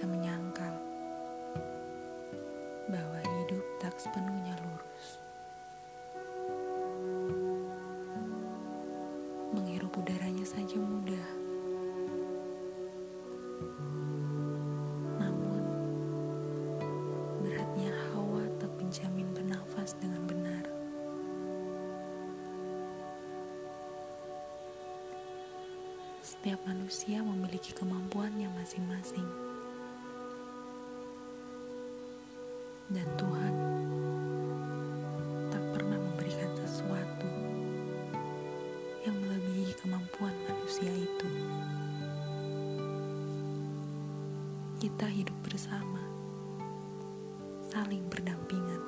bisa menyangkal bahwa hidup tak sepenuhnya lurus. Menghirup udaranya saja mudah. Namun, beratnya hawa tak menjamin bernafas dengan benar. Setiap manusia memiliki kemampuannya masing-masing. Dan Tuhan tak pernah memberikan sesuatu yang melebihi kemampuan manusia itu. Kita hidup bersama, saling berdampingan.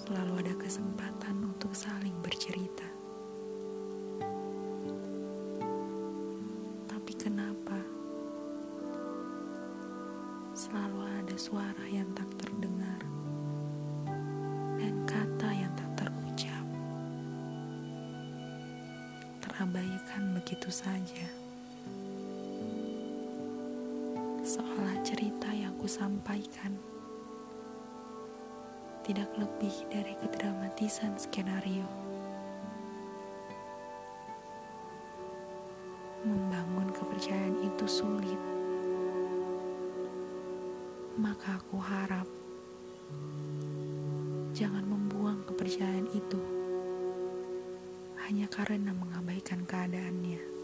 Selalu ada kesempatan untuk saling bercerita. Tapi kenapa selalu ada suara yang tak terdengar dan kata yang tak terucap? Terabaikan begitu saja. Seolah cerita yang kusampaikan tidak lebih dari kedramatisan skenario. Membangun kepercayaan itu sulit. Maka aku harap jangan membuang kepercayaan itu hanya karena mengabaikan keadaannya.